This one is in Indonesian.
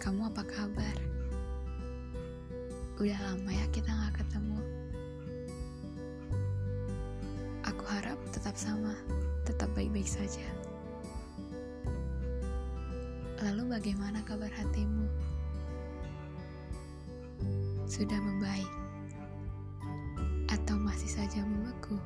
Kamu apa kabar? Udah lama ya kita gak ketemu. Aku harap tetap sama, tetap baik-baik saja. Lalu bagaimana kabar hatimu? Sudah membaik? Atau masih saja membeku?